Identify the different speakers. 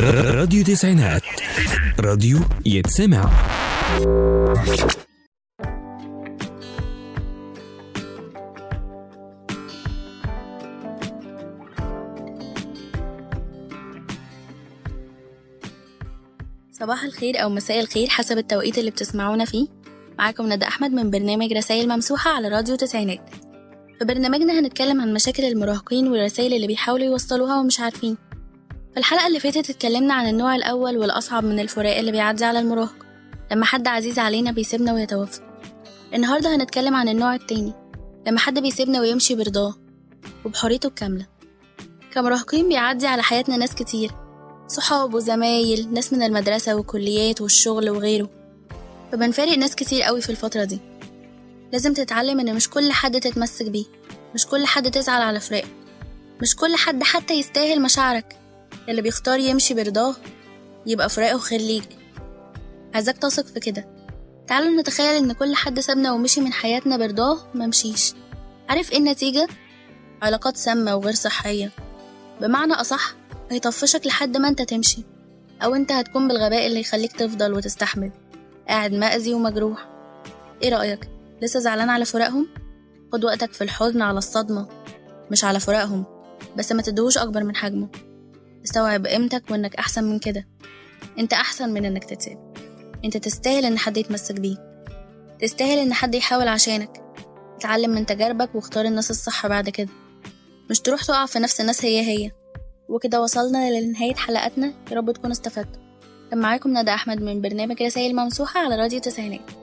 Speaker 1: راديو تسعينات. راديو يتسمع.
Speaker 2: صباح الخير أو مساء الخير حسب التوقيت اللي بتسمعونا فيه. معاكم ندى أحمد من برنامج رسائل ممسوحة على راديو تسعينات. في برنامجنا هنتكلم عن مشاكل المراهقين والرسائل اللي بيحاولوا يوصلوها ومش عارفين. في الحلقة اللي فاتت اتكلمنا عن النوع الأول والأصعب من الفراق اللي بيعدي على المراهق. لما حد عزيز علينا بيسيبنا ويتوفى. النهاردة هنتكلم عن النوع التاني. لما حد بيسيبنا ويمشي برضاه. وبحريته الكاملة. كمراهقين بيعدي على حياتنا ناس كتير. صحاب وزمايل ناس من المدرسة والكليات والشغل وغيره. فبنفارق ناس كتير قوي في الفترة دي. لازم تتعلم إن مش كل حد تتمسك بيه. مش كل حد تزعل على فراقه مش كل حد حتى يستاهل مشاعرك. اللي بيختار يمشي برضاه يبقى فراقه خير ليك. عايزاك تثق في كده. تعالوا نتخيل إن كل حد سابنا ومشي من حياتنا برضاه ممشيش عارف إيه النتيجة؟ علاقات سامة وغير صحية. بمعنى أصح هيطفشك لحد ما أنت تمشي. أو أنت هتكون بالغباء اللي يخليك تفضل وتستحمل. قاعد مأذي ومجروح. إيه رأيك؟ لسه زعلان على فراقهم؟ خد وقتك في الحزن على الصدمة. مش على فراقهم. بس ما تدهوش أكبر من حجمه. استوعب قيمتك وإنك أحسن من كده. أنت أحسن من إنك تتساب. أنت تستاهل إن حد يتمسك بيك. تستاهل إن حد يحاول عشانك. اتعلم من تجاربك واختار الناس الصح بعد كده. مش تروح تقع في نفس الناس هي هي. وكده وصلنا لنهاية حلقتنا يا رب تكونوا استفدتوا. كان معاكم ندى أحمد من برنامج رسائل ممسوحة على راديو تسعينات.